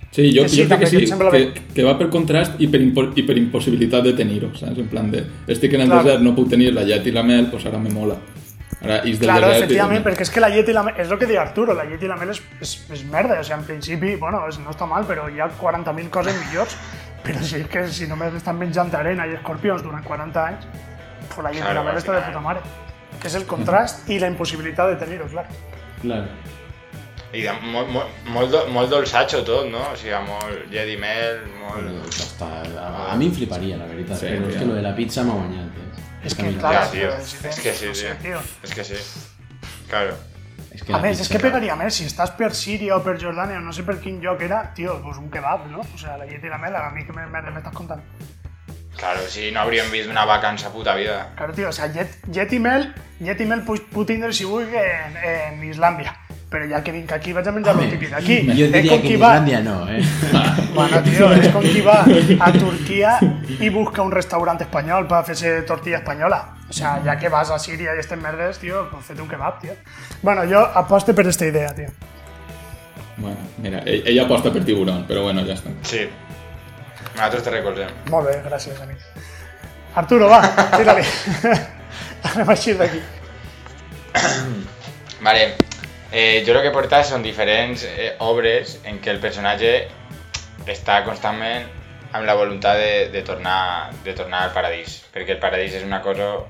Sí, jo, que sí, jo crec que sí, que, que, que, va per contrast i per, impo i per impossibilitat de tenir-ho, saps? En plan de, estic en el Clar. desert, no puc tenir la llet i la mel, doncs pues ara me mola. Ara, Is del claro, Desert efectivament, i... perquè és que la Yeti i la mel, és lo que diu Arturo, la Yeti i la mel és, és, és merda, o sigui, en principi, bueno, és, no està mal, però hi ha 40.000 coses millors, però si és que si només estan menjant arena i escorpions durant 40 anys, pues la Yeti claro, i la mel està de puta que És el contrast i la impossibilitat de tenir-ho, clar. Clar. I de, molt, molt, molt, do, molt dolçatxo tot, no? O sigui, molt llet mel, molt... Bueno, està, a, a mi em fliparia, la veritat, sí, però és que lo de la pizza m'ha guanyat, eh? Es que, claro, tío, pues, es que pues, sí, pues, tío. Es que sí. Claro. Es que a ver, es que pegaría més, si estás per Siria o per Jordania o no sé per yo que era, tío, pues un kebab, no? O sea, la Jetty y la mel, a mí que me estás contando. Claro, si no habrían visto una vaca en esa puta vida. Claro, tío, o sea, Jet Jet mel, Jetty y mel Putin del eh, en, Islandia. Pero ya que que aquí, va a a lo típico aquí. Yo diría es con que en no, ¿eh? bueno, tío, es con que va a Turquía y busca un restaurante español para hacerse tortilla española. O sea, ya que vas a Siria y estés merdes, tío, pues un kebab, tío. Bueno, yo aposto por esta idea, tío. Bueno, mira, e- ella aposta por tiburón, pero bueno, ya está. Sí. Nosotros te Muy Muy gracias gracias mí. Arturo, va, tírale. li de aquí. vale, eh, creo que porta son diferentes eh, obres en que el personaje está constantemente en la voluntad de, de, tornar, de tornar al paradís, porque el paradís es una cosa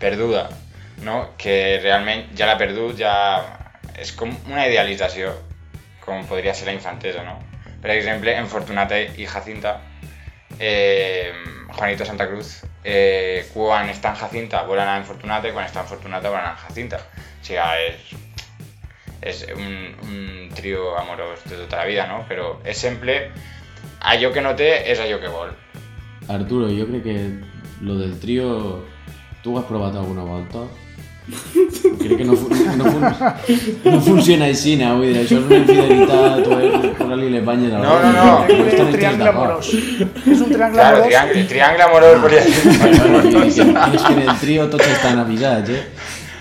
perduda, no? que realmente ya la perdut, ya es como una idealización, como podría ser la infantesa. No? Por ejemplo, en Fortunata y Jacinta, eh, Juanito Santa Cruz, eh, quan en Jacinta vol anar en Fortunata i quan està en Fortunata vol a Jacinta. O sigui, es un, un trío amoroso de toda la vida, ¿no? Pero es simple a yo que note es a yo que vol. Arturo, yo creo que lo del trío ¿Tú has probado alguna volta? Creo que no, no, no, no funciona el no? vull yo es una infidelidad... o posar alguien les banyes la No, no, no. Es un triángulo amoroso. Es un claro, triángulo amoroso. triangle amoroso, que en el trío todos están avisados, eh?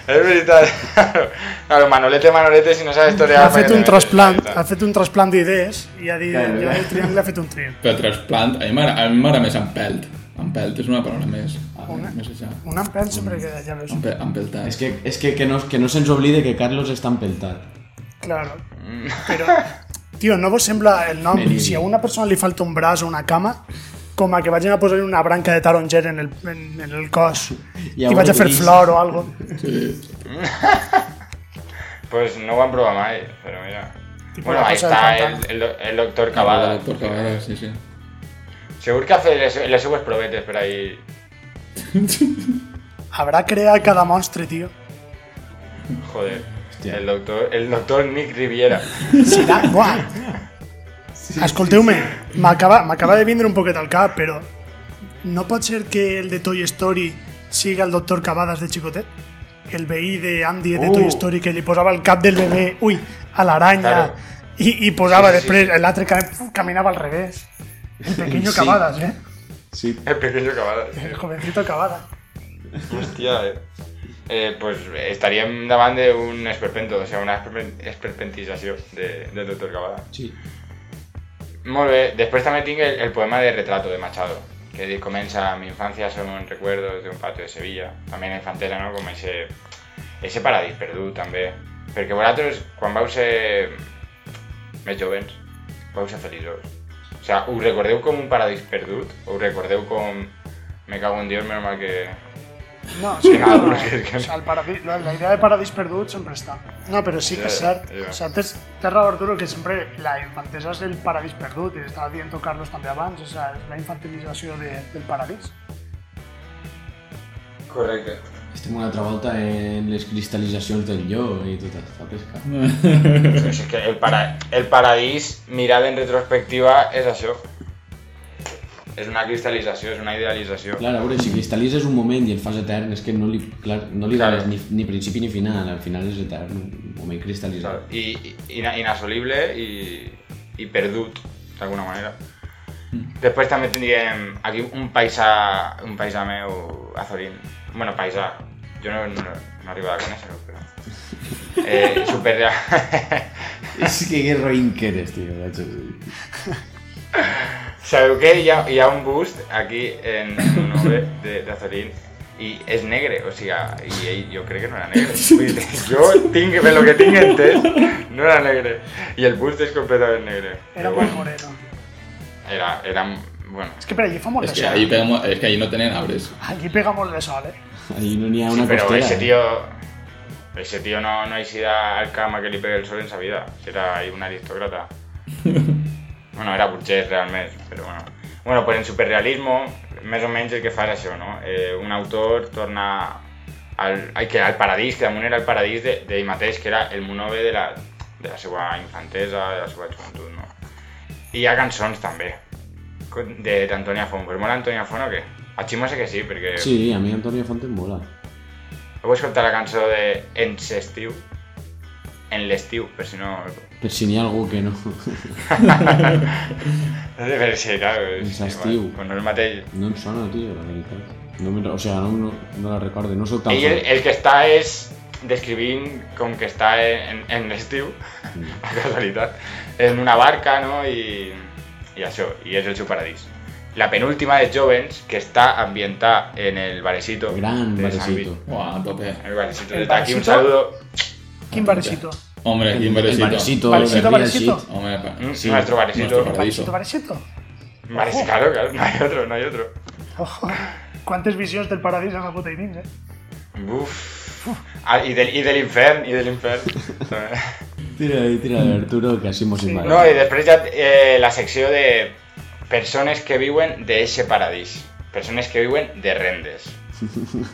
És veritat. Claro, Manolete, Manolete, si no sabes torear... Ha fet un trasplant, ha fet un trasplant d'idees i ha dit, ja, el triangle ha fet un triangle. Però trasplant, a mi m'agrada més empelt. Empelt és una paraula més... més un empelt sempre queda, ja veus. Empe, empeltat. És que, és que, que, no, que no se'ns oblide que Carlos està empeltat. Claro, mm. però... Tio, no vos sembla el nom? Si a una persona li falta un braç o una cama, Como que vayan a poner una branca de taronger en el, en, el cos Y i a hacer flor o algo. pues no ho a probar más, pero mira. bueno, ahí está el, el, doctor ah, Cavada. El doctor Cavada, sí, sí. Seguro que hace el les seues probetes pero ahí. Habrá creado cada monstruo, tío. Joder. El doctor, el doctor Nick Riviera. da Buah. Sí, me acaba de vender un poquito al cap, Pero no puede ser que el de Toy Story siga el doctor Cavadas de chicote El BI de Andy de Toy uh. Story que li posava el cap del bebé uy, a la araña Y i después sí, sí, al revés. El pequeño Cavadas, eh? Sí, el pequeño Cavadas. El jovencito Cavadas. Hostia, eh. Eh, pues estaríem davant d'un esperpento, o sea, una esperpentización de, del doctor Cavadas. Sí después también después el, poema de Retrato de Machado, que comienza Mi infancia son recuerdos de un patio de Sevilla, también la infantera, no? como ese, ese perdido perdut también porque cuando vais vos ser jóvenes, jovens, a ser O sea, un recordeo como un paradis perdido, O un como... me cago en Dios, menos mal que no, sí, claro, el la, idea de paradis perdut siempre está. No, pero sí que es O sea antes Arturo, que siempre la infantesa es el paradis perdut, y estaba diciendo Carlos también abans, o sea es la infantilización del paradis. Correcto. Estem una altra en les cristal·litzacions del yo y toda esta pesca. Es que el, para, el en retrospectiva, es así. és una cristal·lització, és una idealització. Clar, a veure, si cristal·litzes un moment i el fas etern, és que no li, clar, no li dones ni, ni principi ni final, al final és etern, un moment cristal·litzat. I, i inassolible i, i perdut, d'alguna manera. Mm. Després també tindríem aquí un paisà, un paisà meu, Azorín. bueno, paisà, jo no, no, no arribo a conèixer-ho, però... Eh, superreal. és que que roïn que eres, tio, Shadowkey ya, ya un boost aquí en nube de, de Azorín. y es negro, o sea, y, yo creo que no era negro. Yo, ting, lo que tengo no era negro. Y el boost es completamente negro. Era muy moreno. Era, era, bueno. Es que pero allí fue es que, es que allí no tenían abres. Allí pegamos de sol, eh. Allí no tenía una sí, Pero ese ¿eh? tío, ese tío no, no ha ido al cama que le pegue el sol en su vida. Era ahí un aristócrata. Bueno, era burgès realment, però bueno. Bueno, pues en superrealismo, més o menys el que fa és això, no? Eh, un autor torna al, ai, que al paradís, que damunt era el paradís d'ell de, mateix, que era el monove de la, de la seva infantesa, de la seva joventut, no? I hi ha cançons també, d'Antonia Font. Pues mola Antonia Font o què? A Ximo sé que sí, perquè... Sí, a mi Antonia Font em mola. Heu escoltat la cançó de Ens estiu? en el l'estiu, pero si no... Pero si ni algo que no. Pues no si, clar... És sí, estiu. no és No em suena tío. la o sea, no, la recuerdo. no soy tan... el, que está es descrivint con que está en, el l'estiu, mm. a en una barca, no?, Y i això, y és el su paradís. La penúltima de Jovens, que está ambientada en el barecito. Gran barecito. Wow, tope. El barecito. aquí un saludo ¿Quién Hombre, ¿quién barecito? Barecito, barecito. Hombre, Hombre, mm, sí, nuestro barecito. Nuestro barecito. Barecito, claro, claro, no hay otro, no hay otro. Ojo, cuántas visiones del paraíso la puta eh. Uf. Ah, y, del, y del infern, y del infern. tira de tira de Arturo, que así hemos No, y después ya eh, la sección de personas que viven de ese paraíso Personas que viven de rendes.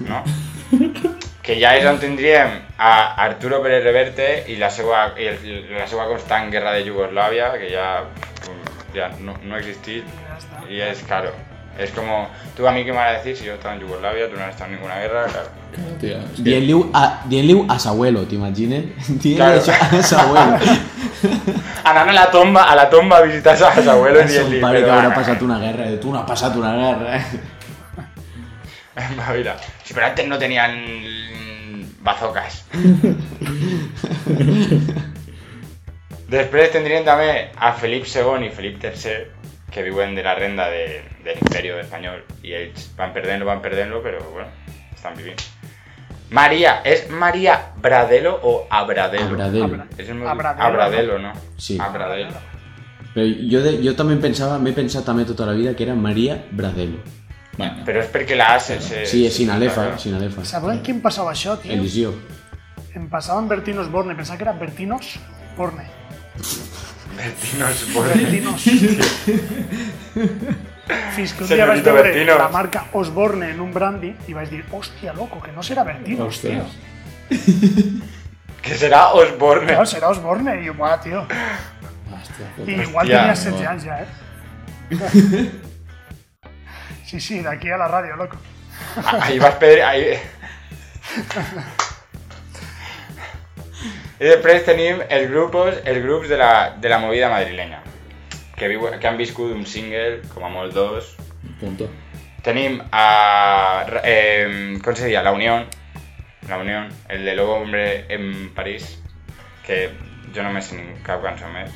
No? que ya eso donde a Arturo Pérez Reverte y la seva, y la guerra de Yugoslavia, que ya mm, no, no Y y es caro. Es como, tú a mí qué me vas a decir si he estado en Yugoslavia, tú no has estado en ninguna guerra, claro. Tio, a, ah, a su abuelo, ¿te imaginas? claro. a su abuelo. a la tomba, a la tumba a a su abuelo y dient-li... Son pare que habrá pasado una guerra, tú no has pasado una guerra, eh? sí, pero antes no tenían bazocas. Después tendrían también a Felipe II y Felipe III, que viven de la renda del Imperio Español y van perdiendo van perdiendo, pero bueno, están viviendo María, ¿es María Bradelo o Abradelo? Abradelo. Es el Abradelo. Abradelo, ¿no? Sí. Abradelo. Pero yo, yo también pensaba, me he pensado también toda la vida que era María Bradelo. Pero es porque la haces. Sí, es sin alefa sin alefa ¿Sabes quién pasaba això, tio? Elisió. Em Bertinos Borne, Pensaba que era Bertinos Borne. Bertinos Borne. Bertinos. Fins que la marca Osborne en un brandy y vais a decir, hostia, loco, que no será Bertinos, Hòstia. que será Osborne. No, será Osborne, y jo, buah, igual tenías tenia 16 eh? Sí, sí, de aquí a la radio, loco. Ah, ahí vas, Pedro. Ahí... Y después tenim el grupo de, la, de la movida madrileña. que, han viscut un single, como a dos. Punto. Tenim a... ¿Cómo eh, com se La Unión. La Unión. el de Lobo Hombre en París, que yo no me sé cap cançó més.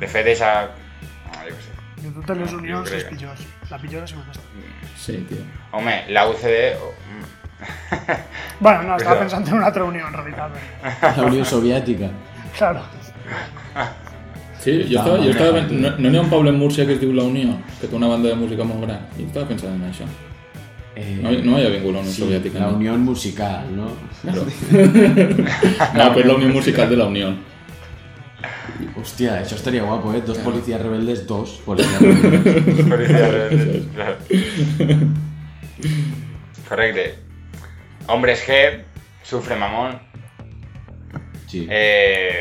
De fet, esa... No, yo qué sé. Yo totes les unions és la pillona se me cuesta. Sí, tío. Hombre, la UCD. Oh, mm. bueno, no, estaba pensando en una otra unión, en realidad. La Unión Soviética. Claro. Sí, yo estaba... yo no, ni un Pablo en Murcia que es La unión, que tiene una banda de música muy grande Yo estaba pensando en eso. Eh, no, había vínculo ha la unión sí, La unión Musical, no? no, pues la unión Musical de la unión. Hostia, eso estaría guapo, ¿eh? Dos policías rebeldes, dos policías rebeldes. policías rebeldes, claro. Correcto. Hombres G, sufre mamón. Sí. Eh,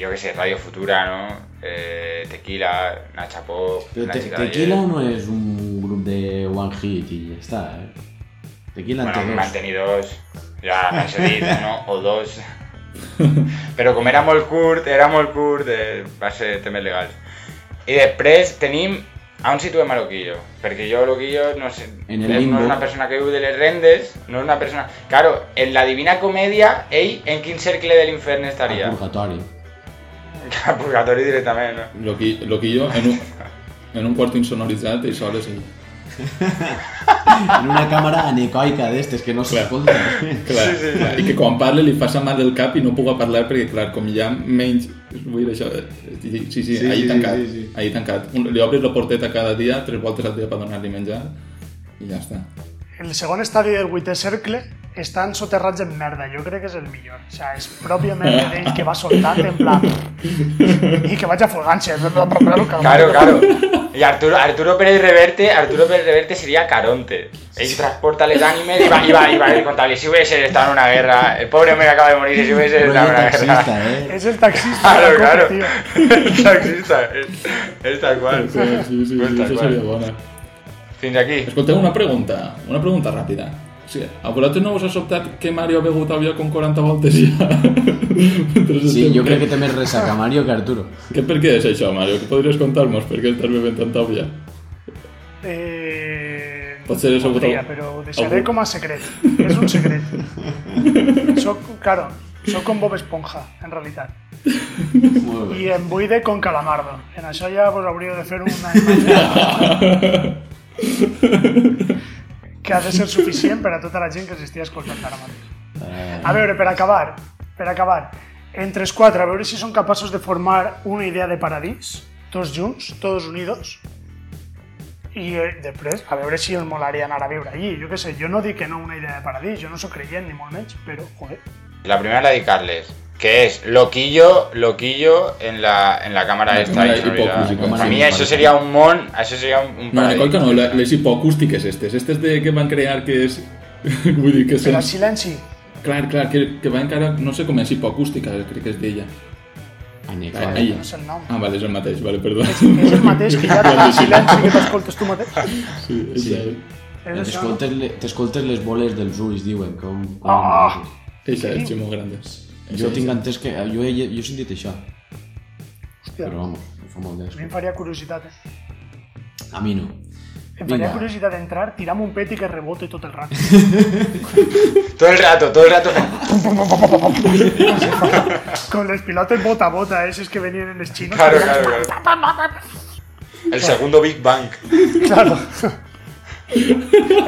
yo qué sé, Radio Futura, ¿no? Eh, tequila, Nacha tequila no es un grupo de One Hit y ya está, ¿eh? Tequila bueno, tenido dos. mantenidos. Ya, ¿no? O dos. Pero como era el curt, era el curt, eh, va ser legal y I després tenim a on situem a Loquillo, perquè jo Loquillo no, sé, eh, no es una persona que viu de les rendes, no es una persona... Claro, en la Divina Comedia, y en quin cercle de l'infern estaria? purgatorio. purgatori. purgatori directament, no? Loquillo, en, un, en un y insonoritzat, y en una càmera anecoica d'estes que no s'escolta. Clar, sí, sí, sí. I que quan parla li fa mal del cap i no puga parlar perquè, clar, com ja menys... Vull dir això... Eh, sí, sí, sí, sí ahir sí, tancat. Sí, sí. Ahir tancat. Li obres la porteta cada dia, tres voltes al dia per donar-li menjar i ja està. El segon estadi del vuitè cercle están soterrados en merda, yo creo que es el millón O sea es propio merda que va a soltar en plan... y que a vaya afogant va Claro, claro. Y Arturo, Arturo Pérez Reverte, Arturo Pérez Reverte sería Caronte. Él transporta el anime y va, y va, y va contable. Si hubiese estado en una guerra, el pobre hombre acaba de morir, si hubiese estado en una guerra. Eh. Es el taxista. Claro, claro. el taxista. Es, tal cual. Sí, sí, sí, pues tal Fin de aquí. Escolteu, pues una pregunta, una pregunta rápida Sí, a no vas a soportar que Mario ha bevuto con 40 y ya? sí, este yo creo que te me resaca Mario que Arturo. ¿Qué por qué és això, Mario? ¿Qué podrías contarnos? ¿Por qué què estàs bevent tanta Eh... Pues ser és podria, però ho deixaré a secret. Es un secreto claro, soy con Bob Esponja, en realidad Y en Buide con calamardo. En això ja vos hauríeu de fer una que ha de ser suficiente para toda la gente que s'estigui escoltant ara mateix. A ver, para acabar, para acabar, en tres cuatro, a ver si son capaces de formar una idea de paradis, todos juntos, todos unidos, y eh, después, a ver si el molaria anar a viure allí. yo qué sé, yo no di que no una idea de paradís, yo no soy creyente, ni molt pero joder. La primera la Carles que es loquillo, loquillo en la, en la cámara esta. Para mí eso sería un mon, eso sería un... un no, Nicolca no, les hipoacústiques estes. Este es de que van a crear que es... vull dir que són... Però silenci. Clar, clar, que, que va encara... No sé com és hipoacústica, crec que es deia. Anica. Ah, no sé el nom. Ah, vale, és el mateix, vale, perdó. És, és el mateix, que ja t'ha silenci que t'escoltes tu mateix. Sí, és sí. T'escoltes les boles dels ulls, diuen. Com... Ah! Eixa, és molt gran. Yo te entès que... Yo he, jo he sentit vamos, em fa molt A mí me curiosidad. A mí no. Me em faría curiosidad entrar, tiramos un pet y que rebote todo el rato. todo el rato, todo el rato. Con los pilotos bota a bota, esos eh, que venían en los chinos. Claro, claro, claro. El segundo Big Bang. Claro.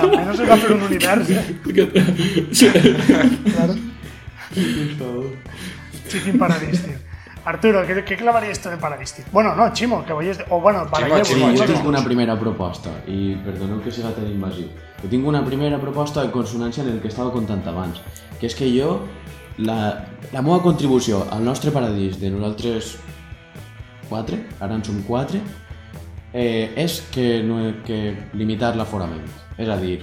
Al menos se va a hacer un universo. Eh. Claro. Chiqui Paradistic. Arturo, ¿qué, ¿qué, clavaría esto de Paradistic? Bueno, no, Chimo, que voy a... O bueno, para Chimo, Chimo, sí, jo tinc una primera proposta, i perdoneu que siga tan invasiu. Jo tinc una primera proposta de consonància en el que estava contant abans, que és que jo, la, la meva contribució al nostre paradís de nosaltres quatre, ara en som quatre, eh, és que, no, que limitar l'aforament. És a dir,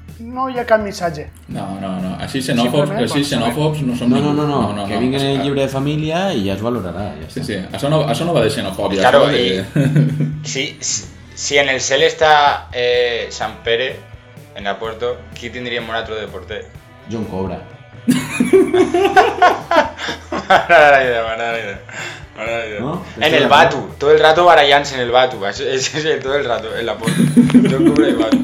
no ya ha cap missatge. No, no, no. así xenòfobs, així xenòfobs no son No, no, no, no, no, no que vinguin el libro de familia y ya es valorarà. sí, sí, eso no, no va de xenofòbia. Claro, Y, si, en el CEL está eh, San Pérez, en la puerta, ¿quién tendría Morato de deporte? John Cobra. la idea, la idea. la idea. En el Batu, todo el rato barallándose en el Batu, es, es, todo el rato, en la puerta. John Cobra y Batu.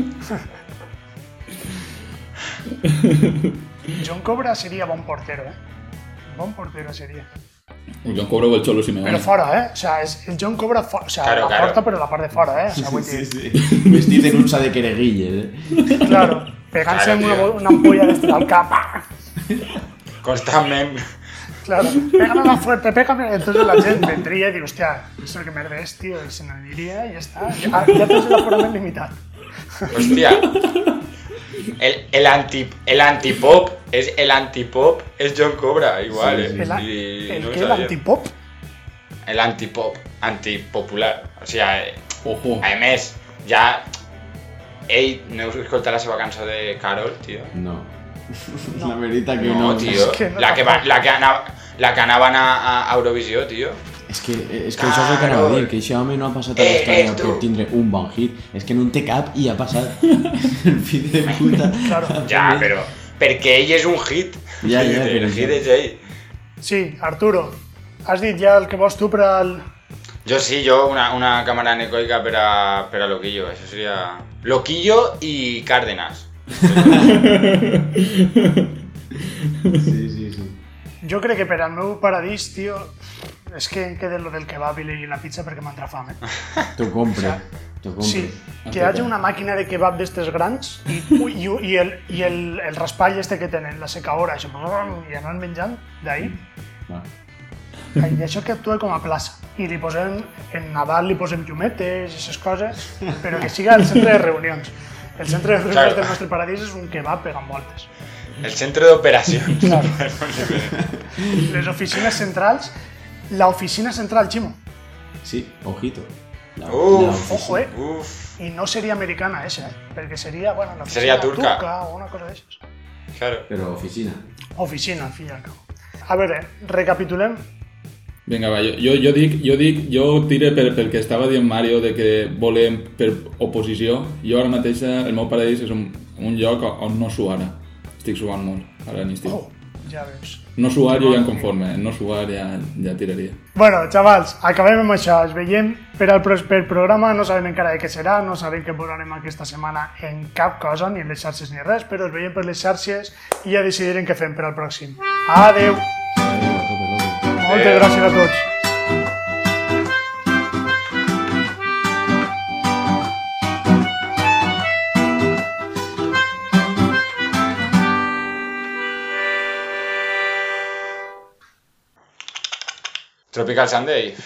John Cobra sería buen portero, ¿eh? Buen portero sería. El John Cobra o el Cholo Simeone. Pero fuera, ¿eh? O sea, es el John Cobra, o sea, claro, la pero la parte fuera, ¿eh? O sea, sí, sí, sí. en un de quereguille. ¿eh? Claro, pegándose claro, una, una, ampolla de esta capa. Constantment. Claro, pégame más fuerte, pégame. Entonces la gente vendría y diría, hostia, Es el que me ves, tío, y se me iría y ya está. Ya, ya la forma limitada. Hostia, el, el, anti, el antipop es el antipop, es John Cobra, igual. Eh. ¿El, el, el antipop? El antipop, antipopular. O sea, eh, Ojo. además, ya, Ei, no us escuchado la canción de Carol, tío? No. La verdad que no. No, tío. la, que la, que a, Eurovisión, tío. Es que, eh, es que claro. que anava que no ha pasado nada que eh, un buen hit, es que en un take cap y ha pasar el pero de puta. claro. Ya, pero. Porque ella es un hit. Ya, ya, el hit Sí, Arturo, has dicho ya el que vos tú para al... Yo sí, yo una, una cámara anecoica para para Loquillo, eso sería Loquillo y Cárdenas. sí, sí, sí. Yo creo que para el nuevo Paradis, tío... és que em queda lo del kebab i la pizza perquè m'entra fam, eh? T'ho compre. O sea, Sí, que haya una máquina de kebab de estos grans y, y, y el, y el, el raspall este que tienen, la secadora, això, i anar menjant d'ahir. Ah. I això que actua com a plaça. I li posem, en Nadal li posem llumetes i aquestes coses, però que siga el centre de reunions. El centre de reunions claro. del nostre paradís és un kebab pegant voltes. El centre d'operacions. Claro. Les oficines centrals la oficina central, Chimo. Sí, ojito. La, uf, ojo, eh. Uf. Y no sería americana esa, ¿eh? Porque sería, bueno, sería turca. o una cosa de esas. Claro. Pero oficina. Oficina, al fin y al cabo. A ver, eh, recapitulemos. Venga, va, Yo, yo, yo dic, yo que estaba dient Mario de que en oposición. Yo ahora me mateix, el meu paradís és un, un lloc on no suena. Estic suant molt, ara en Ja veus. No s'ho ja em conforme, no s'ho ja, ja tiraria. Bueno, xavals, acabem amb això. Ens veiem per al proper programa, no sabem encara de què serà, no sabem què posarem aquesta setmana en cap cosa, ni en les xarxes ni res, però ens veiem per les xarxes i ja decidirem què fem per al pròxim. Adeu! Adeu. Moltes gràcies a tots. Tropical Sunday